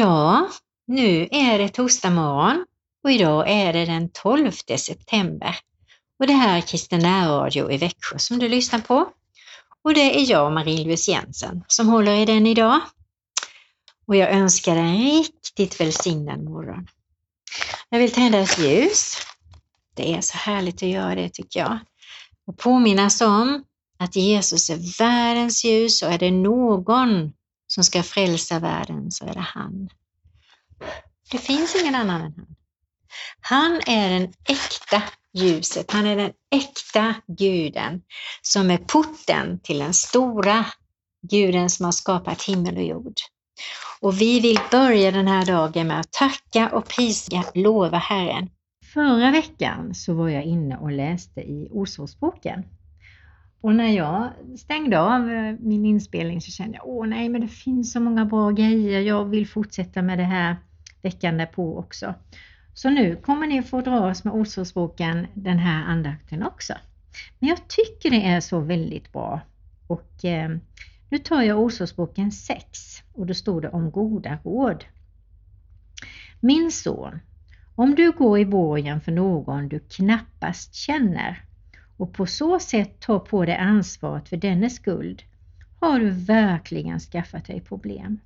Ja, nu är det torsdag morgon och idag är det den 12 september. Och det här är Kristen Radio i Växjö som du lyssnar på. Och det är jag, Marie-Louise Jensen, som håller i den idag. Och jag önskar dig en riktigt välsignad morgon. Jag vill tända ett ljus. Det är så härligt att göra det tycker jag. Och påminnas om att Jesus är världens ljus och är det någon som ska frälsa världen så är det han. Det finns ingen annan än han. Han är den äkta ljuset, han är den äkta guden som är porten till den stora guden som har skapat himmel och jord. Och vi vill börja den här dagen med att tacka och prisa, lova Herren. Förra veckan så var jag inne och läste i Ordspråksboken och när jag stängde av eh, min inspelning så kände jag, åh nej men det finns så många bra grejer, jag vill fortsätta med det här veckan därpå också. Så nu kommer ni få dras med Ordspråksboken den här andakten också. Men jag tycker det är så väldigt bra. Och eh, nu tar jag Ordspråksboken 6 och då står det om goda råd. Min son, om du går i borgen för någon du knappast känner och på så sätt tar på dig ansvaret för dennes skuld har du verkligen skaffat dig problem.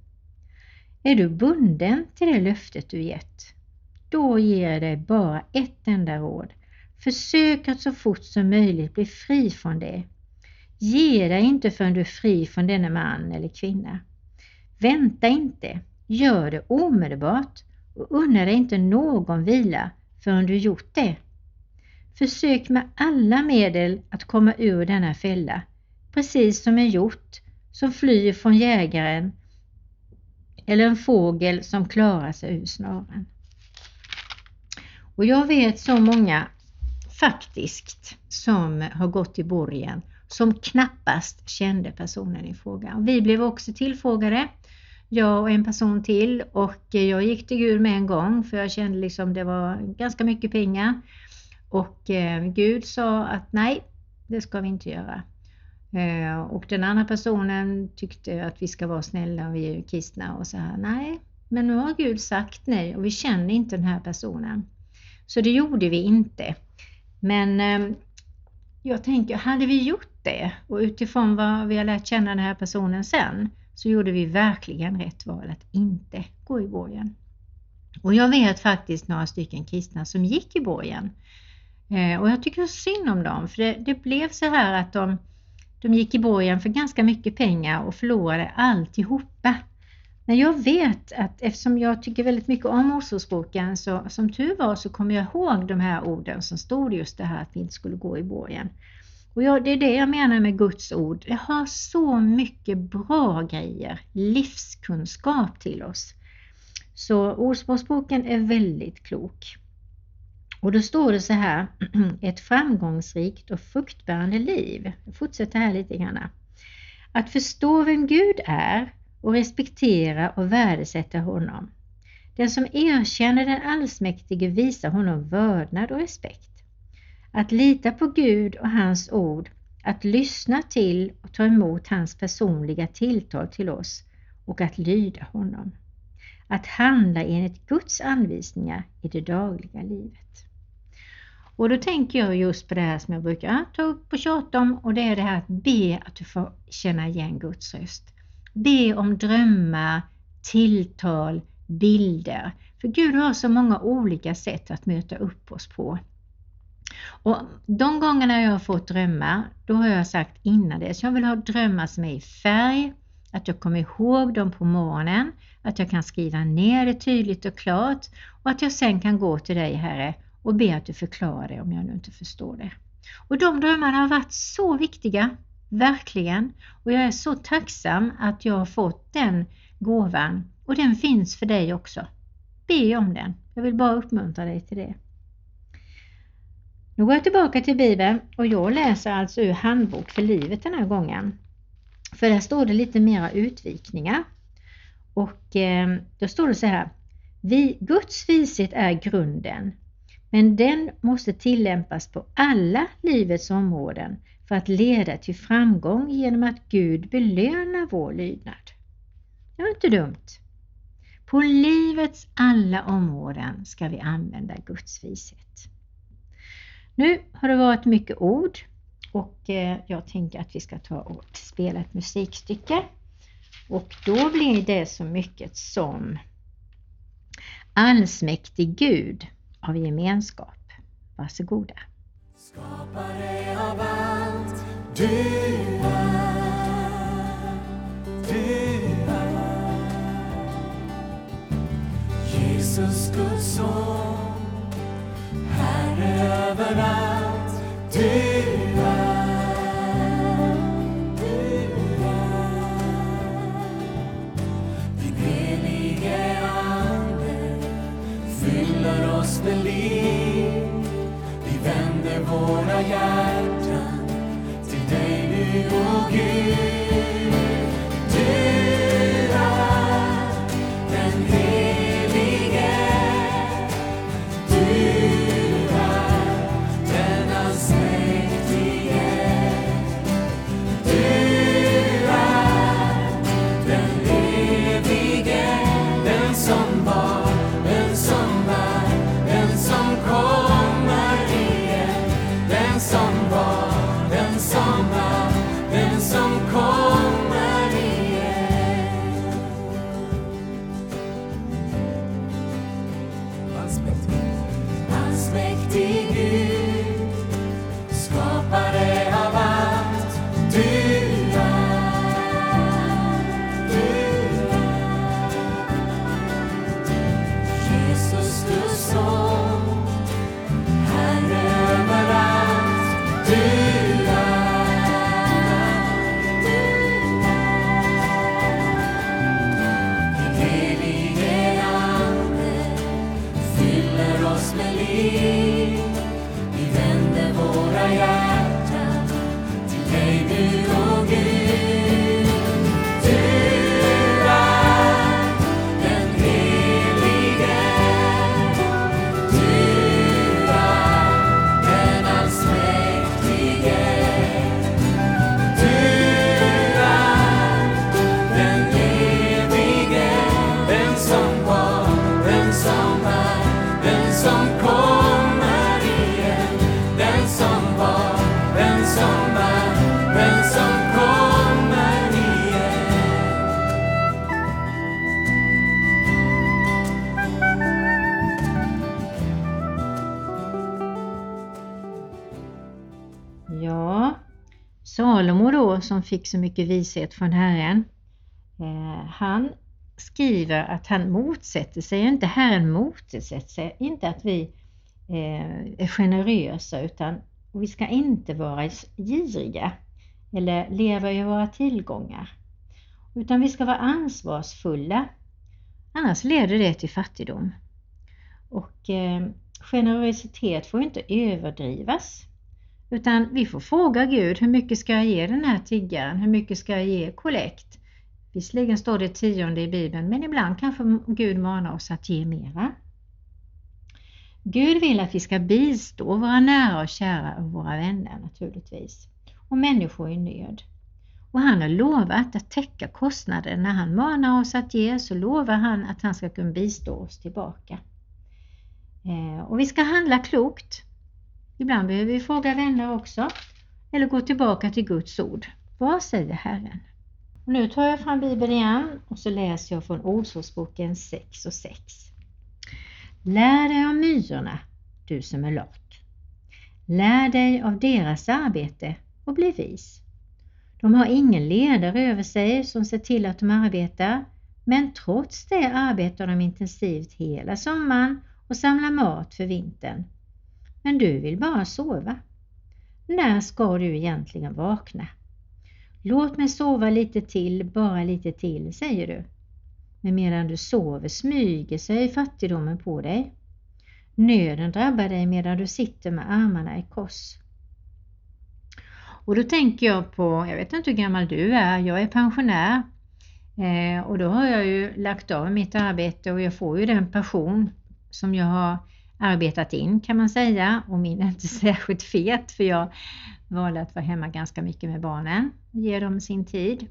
Är du bunden till det löftet du gett, då ger jag dig bara ett enda råd. Försök att så fort som möjligt bli fri från det. Ge dig inte förrän du är fri från denne man eller kvinna. Vänta inte, gör det omedelbart och unna dig inte någon vila förrän du gjort det. Försök med alla medel att komma ur denna fälla, precis som en hjort som flyr från jägaren eller en fågel som klarar sig ur snaren. Och jag vet så många faktiskt som har gått i borgen som knappast kände personen i fråga. Vi blev också tillfrågade, jag och en person till och jag gick till Gud med en gång för jag kände liksom det var ganska mycket pengar och eh, Gud sa att nej, det ska vi inte göra. Eh, och den andra personen tyckte att vi ska vara snälla och vi är kristna och så här, nej, men nu har Gud sagt nej och vi känner inte den här personen. Så det gjorde vi inte. Men eh, jag tänker, hade vi gjort det och utifrån vad vi har lärt känna den här personen sen så gjorde vi verkligen rätt val att inte gå i borgen. Och jag vet faktiskt några stycken kristna som gick i borgen Eh, och jag tycker synd om dem för det, det, blev så här att de, de gick i borgen för ganska mycket pengar och förlorade alltihopa. Men jag vet att eftersom jag tycker väldigt mycket om Ordsordsboken, så som tur var så kommer jag ihåg de här orden som stod just det här att vi inte skulle gå i borgen. Och jag, det är det jag menar med Guds ord. Det har så mycket bra grejer, livskunskap till oss. Så Ordspråksboken är väldigt klok. Och då står det så här, ett framgångsrikt och fruktbärande liv. Jag fortsätter här lite grann. Att förstå vem Gud är och respektera och värdesätta honom. Den som erkänner den allsmäktige visar honom vördnad och respekt. Att lita på Gud och hans ord, att lyssna till och ta emot hans personliga tilltal till oss och att lyda honom. Att handla enligt Guds anvisningar i det dagliga livet. Och då tänker jag just på det här som jag brukar ta upp och tjata om och det är det här att be att du får känna igen Guds röst. Be om drömmar, tilltal, bilder. För Gud har så många olika sätt att möta upp oss på. Och De gångerna jag har fått drömmar, då har jag sagt innan det, så jag vill ha drömmar som är i färg, att jag kommer ihåg dem på morgonen, att jag kan skriva ner det tydligt och klart och att jag sen kan gå till dig Herre och be att du förklarar det om jag nu inte förstår det. Och de drömmarna har varit så viktiga, verkligen. Och jag är så tacksam att jag har fått den gåvan och den finns för dig också. Be om den. Jag vill bara uppmuntra dig till det. Nu går jag tillbaka till Bibeln och jag läser alltså ur Handbok för livet den här gången. För där står det lite mera utvikningar. Och eh, då står det så här. Vi, Guds vishet är grunden men den måste tillämpas på alla livets områden för att leda till framgång genom att Gud belönar vår lydnad. Det var inte dumt. På livets alla områden ska vi använda Guds vishet. Nu har det varit mycket ord och eh, jag tänker att vi ska ta och spela ett musikstycke. Och då blir det så mycket som Allsmäktig Gud av gemenskap. Varsågoda. Skapare av allt du är, du är Jesus Guds son, Herre överallt du med liv. Vi vänder våra hjärtan till dig nu, o Gud. 나야 자주 내밀고 그 som fick så mycket vishet från Herren, eh, han skriver att han motsätter sig, inte Herren motsätter sig inte att vi eh, är generösa utan vi ska inte vara giriga eller leva i våra tillgångar. Utan vi ska vara ansvarsfulla, annars leder det till fattigdom. Och eh, generositet får inte överdrivas. Utan vi får fråga Gud, hur mycket ska jag ge den här tiggaren? Hur mycket ska jag ge kollekt? Visserligen står det tionde i Bibeln, men ibland kanske Gud manar oss att ge mera. Gud vill att vi ska bistå våra nära och kära och våra vänner naturligtvis, och människor i nöd. Och han har lovat att täcka kostnader. När han manar oss att ge så lovar han att han ska kunna bistå oss tillbaka. Eh, och vi ska handla klokt. Ibland behöver vi fråga vänner också eller gå tillbaka till Guds ord. Vad säger Herren? Och nu tar jag fram Bibeln igen och så läser jag från Ordsordsboken 6 och 6. Lär dig av myrorna, du som är lat. Lär dig av deras arbete och bli vis. De har ingen ledare över sig som ser till att de arbetar, men trots det arbetar de intensivt hela sommaren och samlar mat för vintern. Men du vill bara sova. När ska du egentligen vakna? Låt mig sova lite till, bara lite till, säger du. Men medan du sover smyger sig fattigdomen på dig. Nöden drabbar dig medan du sitter med armarna i kors. Och då tänker jag på, jag vet inte hur gammal du är, jag är pensionär eh, och då har jag ju lagt av mitt arbete och jag får ju den pension som jag har arbetat in kan man säga. Och min är inte särskilt fet för jag valde att vara hemma ganska mycket med barnen. Och ge dem sin tid.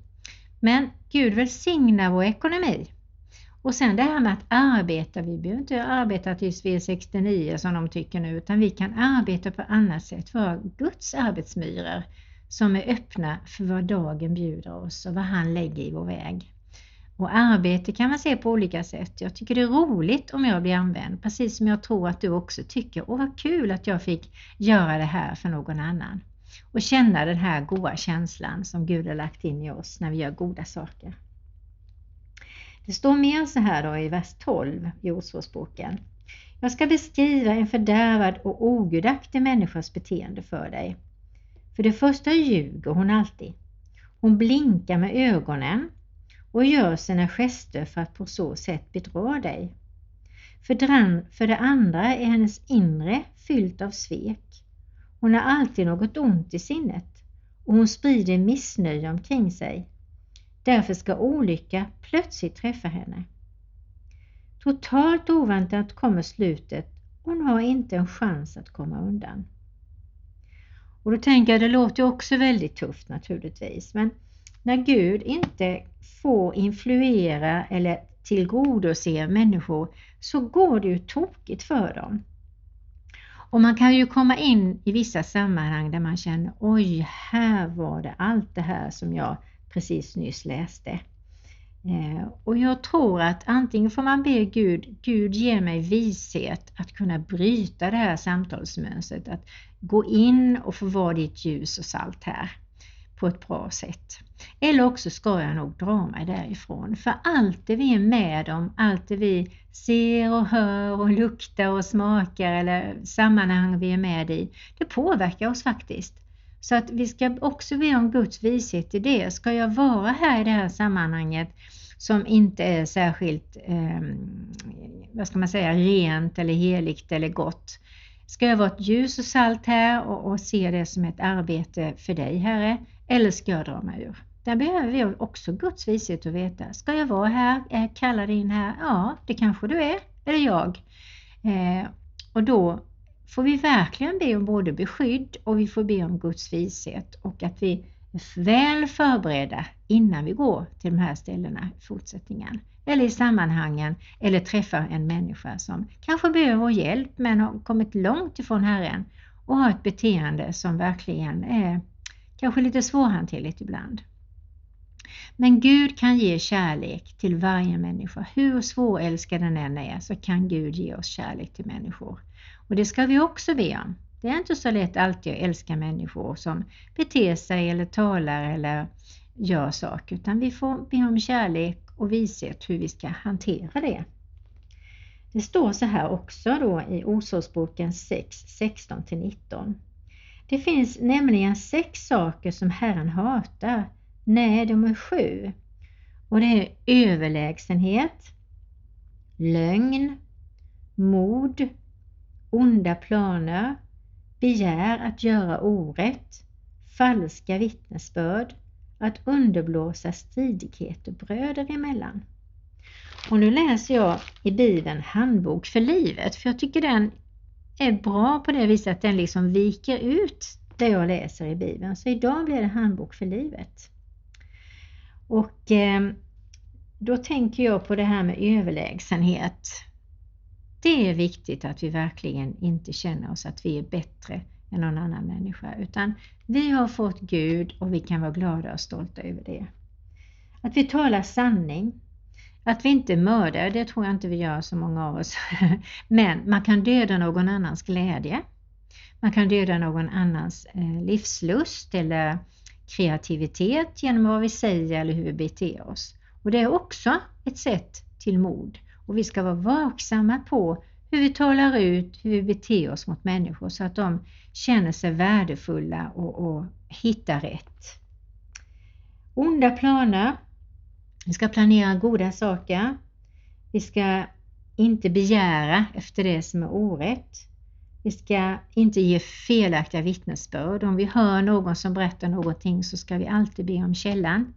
Men Gud välsignar vår ekonomi. Och sen det här med att arbeta, vi behöver inte arbeta tills vi är 69 som de tycker nu, utan vi kan arbeta på annat sätt, vara Guds arbetsmyror som är öppna för vad dagen bjuder oss och vad han lägger i vår väg. Och arbete kan man se på olika sätt. Jag tycker det är roligt om jag blir använd, precis som jag tror att du också tycker. Åh vad kul att jag fick göra det här för någon annan. Och känna den här goda känslan som Gud har lagt in i oss när vi gör goda saker. Det står mer så här då i vers 12 i Ordspråksboken. Jag ska beskriva en fördärvad och ogudaktig människas beteende för dig. För det första ljuger hon alltid. Hon blinkar med ögonen och gör sina gester för att på så sätt bedra dig. För det andra är hennes inre fyllt av svek. Hon har alltid något ont i sinnet och hon sprider missnöje omkring sig. Därför ska olycka plötsligt träffa henne. Totalt oväntat kommer slutet hon har inte en chans att komma undan. Och då tänker jag, det låter också väldigt tufft naturligtvis, men när Gud inte får influera eller tillgodose människor så går det ju tokigt för dem. Och man kan ju komma in i vissa sammanhang där man känner oj, här var det allt det här som jag precis nyss läste. Eh, och jag tror att antingen får man be Gud, Gud ge mig vishet att kunna bryta det här samtalsmönstret, att gå in och få vara ditt ljus och salt här på ett bra sätt. Eller också ska jag nog dra mig därifrån. För allt det vi är med om, allt det vi ser och hör och luktar och smakar eller sammanhang vi är med i, det påverkar oss faktiskt. Så att vi ska också be om Guds vishet i det. Ska jag vara här i det här sammanhanget som inte är särskilt, eh, vad ska man säga, rent eller heligt eller gott. Ska jag vara ett ljus och salt här och, och se det som ett arbete för dig Herre? Eller ska jag dra mig ur? Där behöver vi också Guds vishet att veta. Ska jag vara här? Är jag kallad in här? Ja, det kanske du är, eller jag. Eh, och då får vi verkligen be om både beskydd och vi får be om Guds vishet och att vi är väl förberedda innan vi går till de här ställena i fortsättningen. Eller i sammanhangen eller träffar en människa som kanske behöver vår hjälp men har kommit långt ifrån Herren och har ett beteende som verkligen är kanske lite svårhanterligt ibland. Men Gud kan ge kärlek till varje människa. Hur svårälskad den än är så kan Gud ge oss kärlek till människor. Och det ska vi också be om. Det är inte så lätt alltid att älska människor som beter sig eller talar eller gör saker utan vi får be om kärlek och vishet hur vi ska hantera det. Det står så här också då i Ordspråksboken 6, 16-19. Det finns nämligen sex saker som Herren hatar. Nej, de är sju. Och det är överlägsenhet, lögn, mod, onda planer, begär att göra orätt, falska vittnesbörd, att underblåsa stridigheter bröder emellan. Och nu läser jag i Bibeln Handbok för livet, för jag tycker den är bra på det viset att den liksom viker ut det jag läser i Bibeln. Så idag blir det Handbok för livet. Och eh, då tänker jag på det här med överlägsenhet. Det är viktigt att vi verkligen inte känner oss att vi är bättre än någon annan människa utan vi har fått Gud och vi kan vara glada och stolta över det. Att vi talar sanning, att vi inte mördar, det tror jag inte vi gör så många av oss. Men man kan döda någon annans glädje. Man kan döda någon annans eh, livslust eller kreativitet genom vad vi säger eller hur vi beter oss. Och det är också ett sätt till mod. Och vi ska vara vaksamma på hur vi talar ut, hur vi beter oss mot människor så att de känner sig värdefulla och, och hittar rätt. Onda planer. Vi ska planera goda saker. Vi ska inte begära efter det som är orätt. Vi ska inte ge felaktiga vittnesbörd. Om vi hör någon som berättar någonting så ska vi alltid be om källan.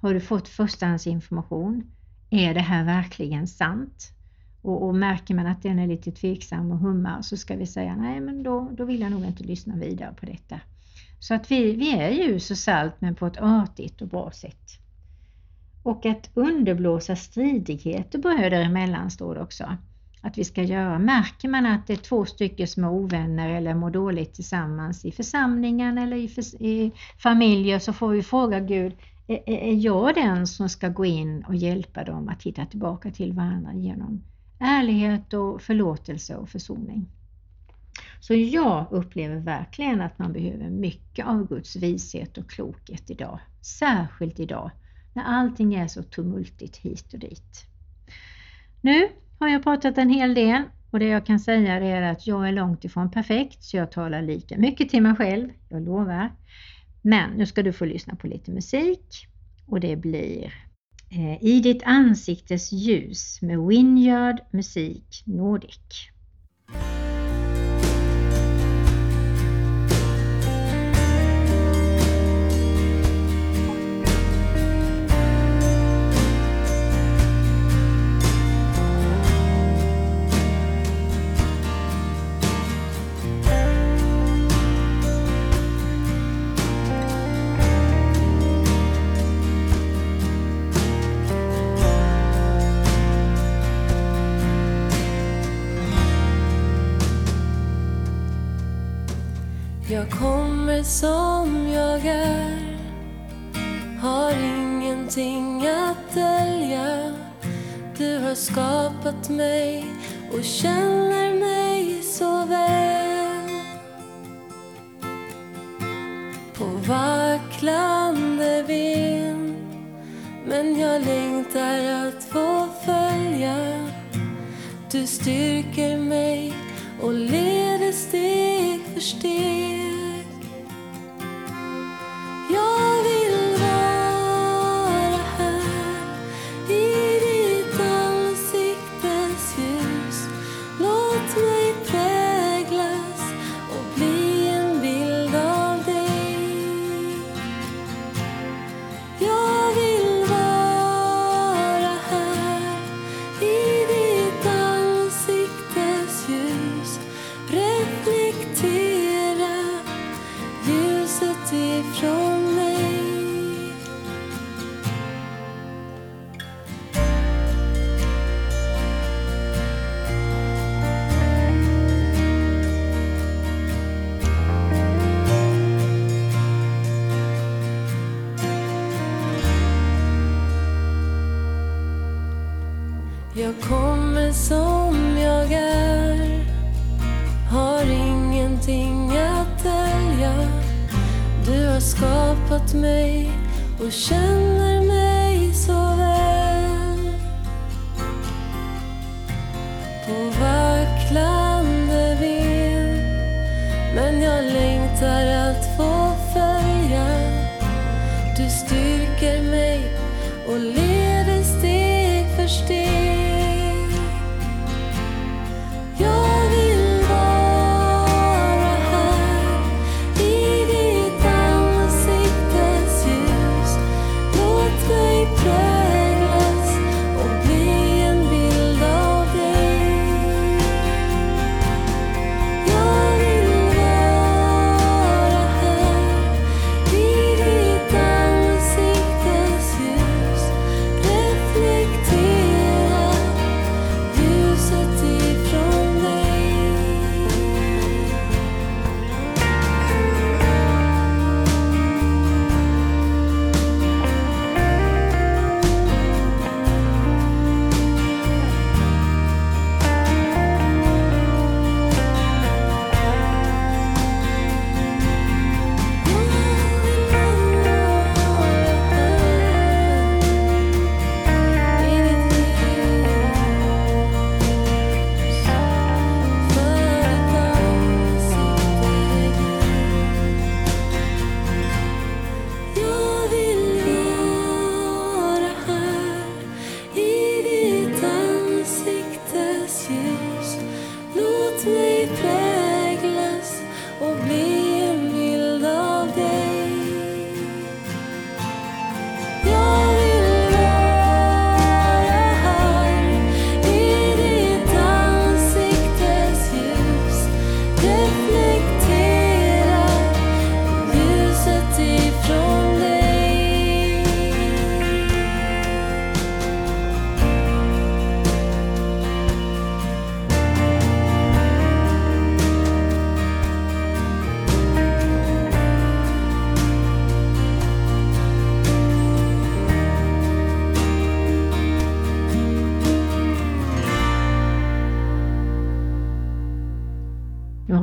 Har du fått förstahandsinformation? Är det här verkligen sant? Och, och, märker man att den är lite tveksam och hummar så ska vi säga nej men då, då vill jag nog inte lyssna vidare på detta. Så att vi, vi är ljus och salt men på ett artigt och bra sätt. och att underblåsa stridigheter bröder emellan står det också att vi ska göra. Märker man att det är två stycken som är ovänner eller mår dåligt tillsammans i församlingen eller i, för, i familjer så får vi fråga Gud, är, är jag den som ska gå in och hjälpa dem att hitta tillbaka till varandra genom ärlighet och förlåtelse och försoning? Så jag upplever verkligen att man behöver mycket av Guds vishet och klokhet idag. Särskilt idag när allting är så tumultigt hit och dit. Nu har jag pratat en hel del och det jag kan säga är att jag är långt ifrån perfekt så jag talar lika mycket till mig själv, jag lovar. Men nu ska du få lyssna på lite musik och det blir eh, I ditt ansiktes ljus med Winyard Musik Nordic. Som jag är. Har ingenting att dölja. Du har skapat mig och känner mig så väl. På vacklande vind Men jag längtar att få följa. Du styrker mig och leder steg för steg.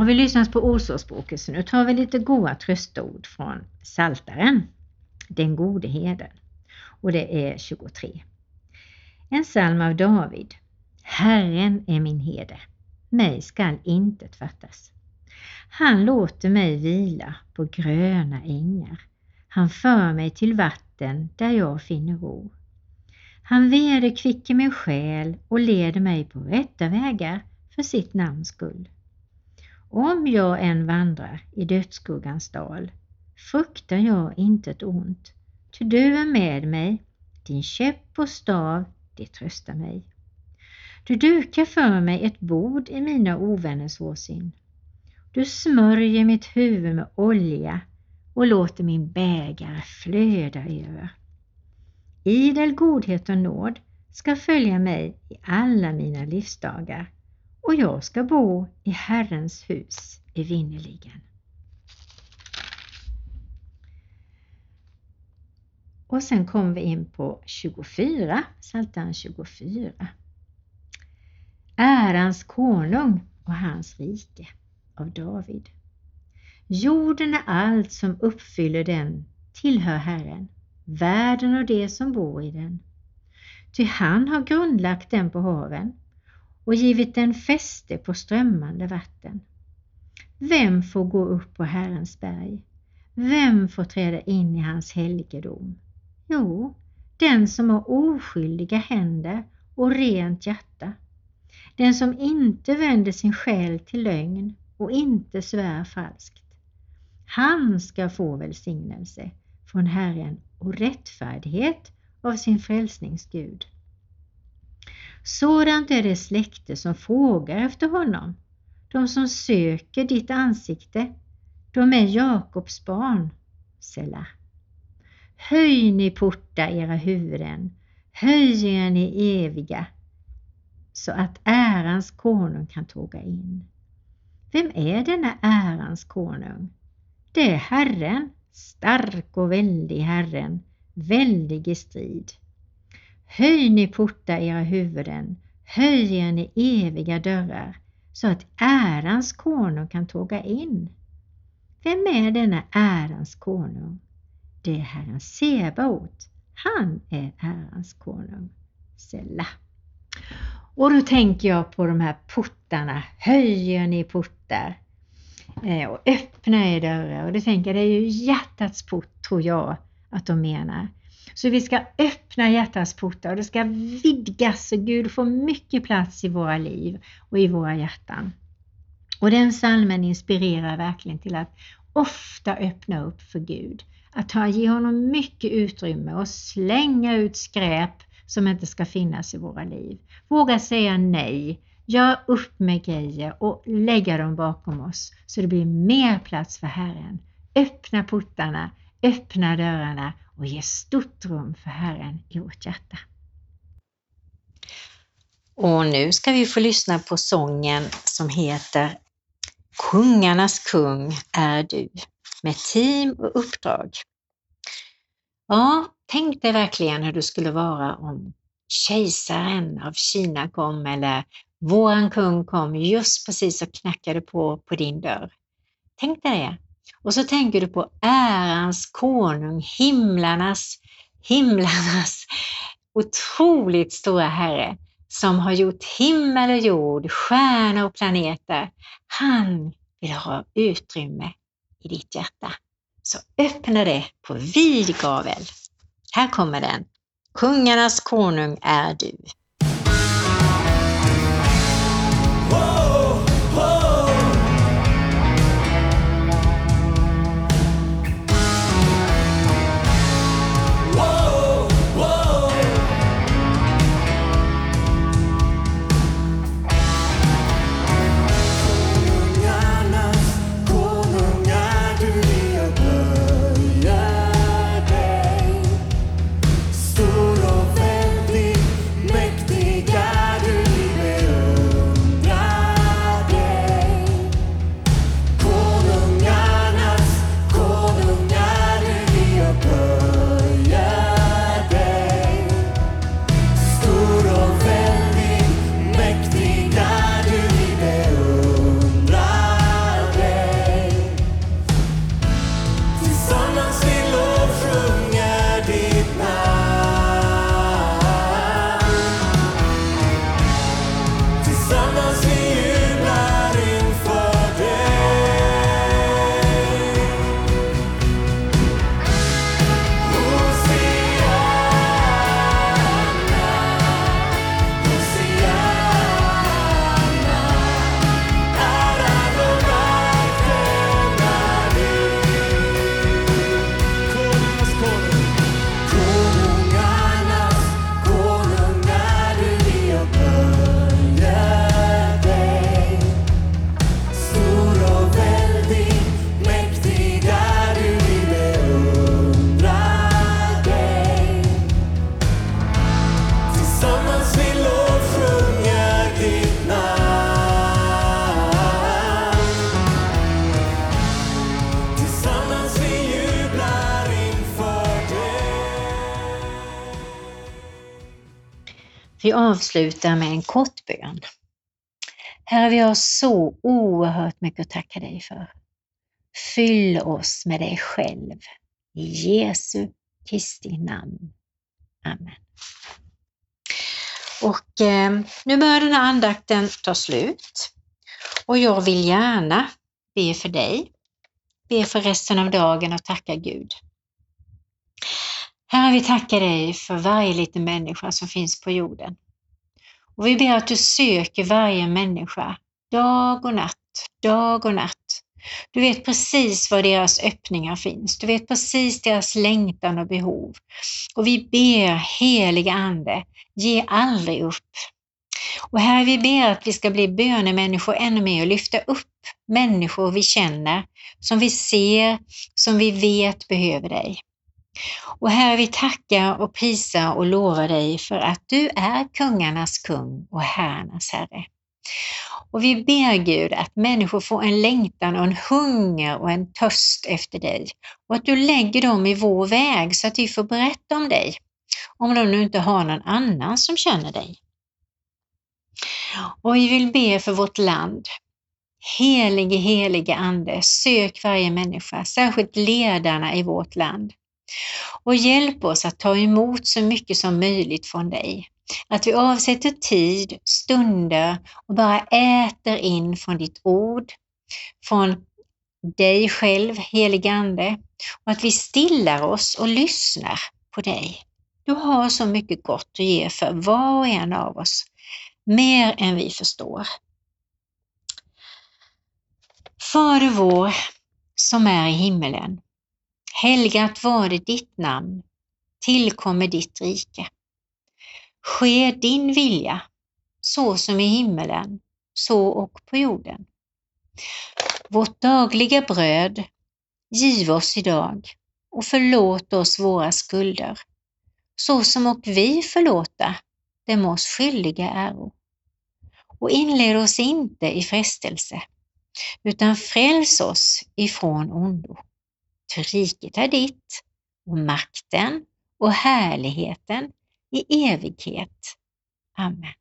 Vi lyssnar på Ordspråket så nu tar vi lite goda tröstord från Saltaren, Den gode herden. Och det är 23. En psalm av David. Herren är min herde, mig skall intet fattas. Han låter mig vila på gröna ängar. Han för mig till vatten där jag finner ro. Han vederkvicker min själ och leder mig på rätta vägar för sitt namns skull. Om jag än vandrar i dödsskuggans dal fruktar jag intet ont, ty du är med mig, din käpp och stav, det tröstar mig. Du dukar för mig ett bord i mina ovänners åsyn. Du smörjer mitt huvud med olja och låter min bägare flöda över. Idel godhet och nåd ska följa mig i alla mina livsdagar och jag ska bo i Herrens hus evinnerligen. Och sen kommer vi in på 24, Psaltaren 24. Ärans konung och hans rike av David. Jorden är allt som uppfyller den tillhör Herren, världen och det som bor i den. Ty han har grundlagt den på haven och givit den fäste på strömmande vatten. Vem får gå upp på Herrens berg? Vem får träda in i hans helgedom? Jo, den som har oskyldiga händer och rent hjärta. Den som inte vänder sin själ till lögn och inte svär falskt. Han ska få välsignelse från Herren och rättfärdighet av sin frälsningsgud. Sådant är det släkte som frågar efter honom, de som söker ditt ansikte, de är Jakobs barn, Sela. Höj ni portar era huvuden, höj er ni eviga, så att ärans konung kan tåga in. Vem är denna ärans konung? Det är Herren, stark och väldig Herren, väldig i strid. Höj ni portar era huvuden, höj er ni eviga dörrar, så att ärans konung kan tåga in. Vem är denna ärans konung? Det är Herren Sebaot. Han är ärans konung. Sälla. Och då tänker jag på de här portarna. Höjer ni portar eh, och öppnar er dörrar. Och det tänker jag, det är ju hjärtats port tror jag att de menar. Så vi ska öppna hjärtats portar och det ska vidgas så Gud får mycket plats i våra liv och i våra hjärtan. Och den salmen inspirerar verkligen till att ofta öppna upp för Gud. Att ta, ge honom mycket utrymme och slänga ut skräp som inte ska finnas i våra liv. Våga säga nej, gör upp med grejer och lägga dem bakom oss så det blir mer plats för Herren. Öppna portarna, öppna dörrarna och ge stort rum för Herren i vårt hjärta. Och nu ska vi få lyssna på sången som heter Kungarnas kung är du med team och uppdrag. Ja, tänk dig verkligen hur det skulle vara om kejsaren av Kina kom eller våran kung kom just precis och knackade på på din dörr. Tänk dig det. Och så tänker du på ärans konung, himlarnas, himlarnas otroligt stora Herre som har gjort himmel och jord, stjärnor och planeter. Han vill ha utrymme i ditt hjärta. Så öppna det på vid gavel. Här kommer den. Kungarnas konung är du. Vi avslutar med en kort bön. Herre, vi har så oerhört mycket att tacka dig för. Fyll oss med dig själv. I Jesu Kristi namn. Amen. Och eh, nu börjar den här andakten ta slut och jag vill gärna be för dig, be för resten av dagen och tacka Gud. Herre, vi tackar dig för varje liten människa som finns på jorden. Och vi ber att du söker varje människa dag och natt, dag och natt. Du vet precis var deras öppningar finns. Du vet precis deras längtan och behov. Och vi ber, heliga Ande, ge aldrig upp. Och här vi ber att vi ska bli bönemänniskor ännu mer och lyfta upp människor vi känner, som vi ser, som vi vet behöver dig. Och Herre, vi tackar och prisar och lovar dig för att du är kungarnas kung och herrarnas herre. Och vi ber Gud att människor får en längtan och en hunger och en törst efter dig och att du lägger dem i vår väg så att vi får berätta om dig, om de nu inte har någon annan som känner dig. Och vi vill be för vårt land. Helige, helige Ande, sök varje människa, särskilt ledarna i vårt land. Och hjälp oss att ta emot så mycket som möjligt från dig. Att vi avsätter tid, stunder och bara äter in från ditt ord, från dig själv, heligande och att vi stillar oss och lyssnar på dig. Du har så mycket gott att ge för var och en av oss, mer än vi förstår. Fader vår som är i himmelen. Helgat vare ditt namn. Tillkommer ditt rike. Ske din vilja, så som i himmelen, så och på jorden. Vårt dagliga bröd giv oss idag och förlåt oss våra skulder, så som och vi förlåta dem oss skyldiga äro. Och inled oss inte i frestelse, utan fräls oss ifrån ondo. Ty riket är ditt och makten och härligheten i evighet. Amen.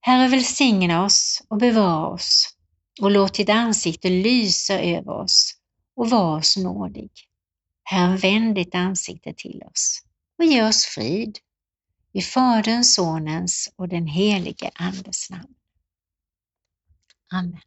Herre välsigna oss och bevara oss och låt ditt ansikte lysa över oss och var oss nådig. Herre vänd ditt ansikte till oss och ge oss frid. I Faderns, Sonens och den helige Andes namn. Amen.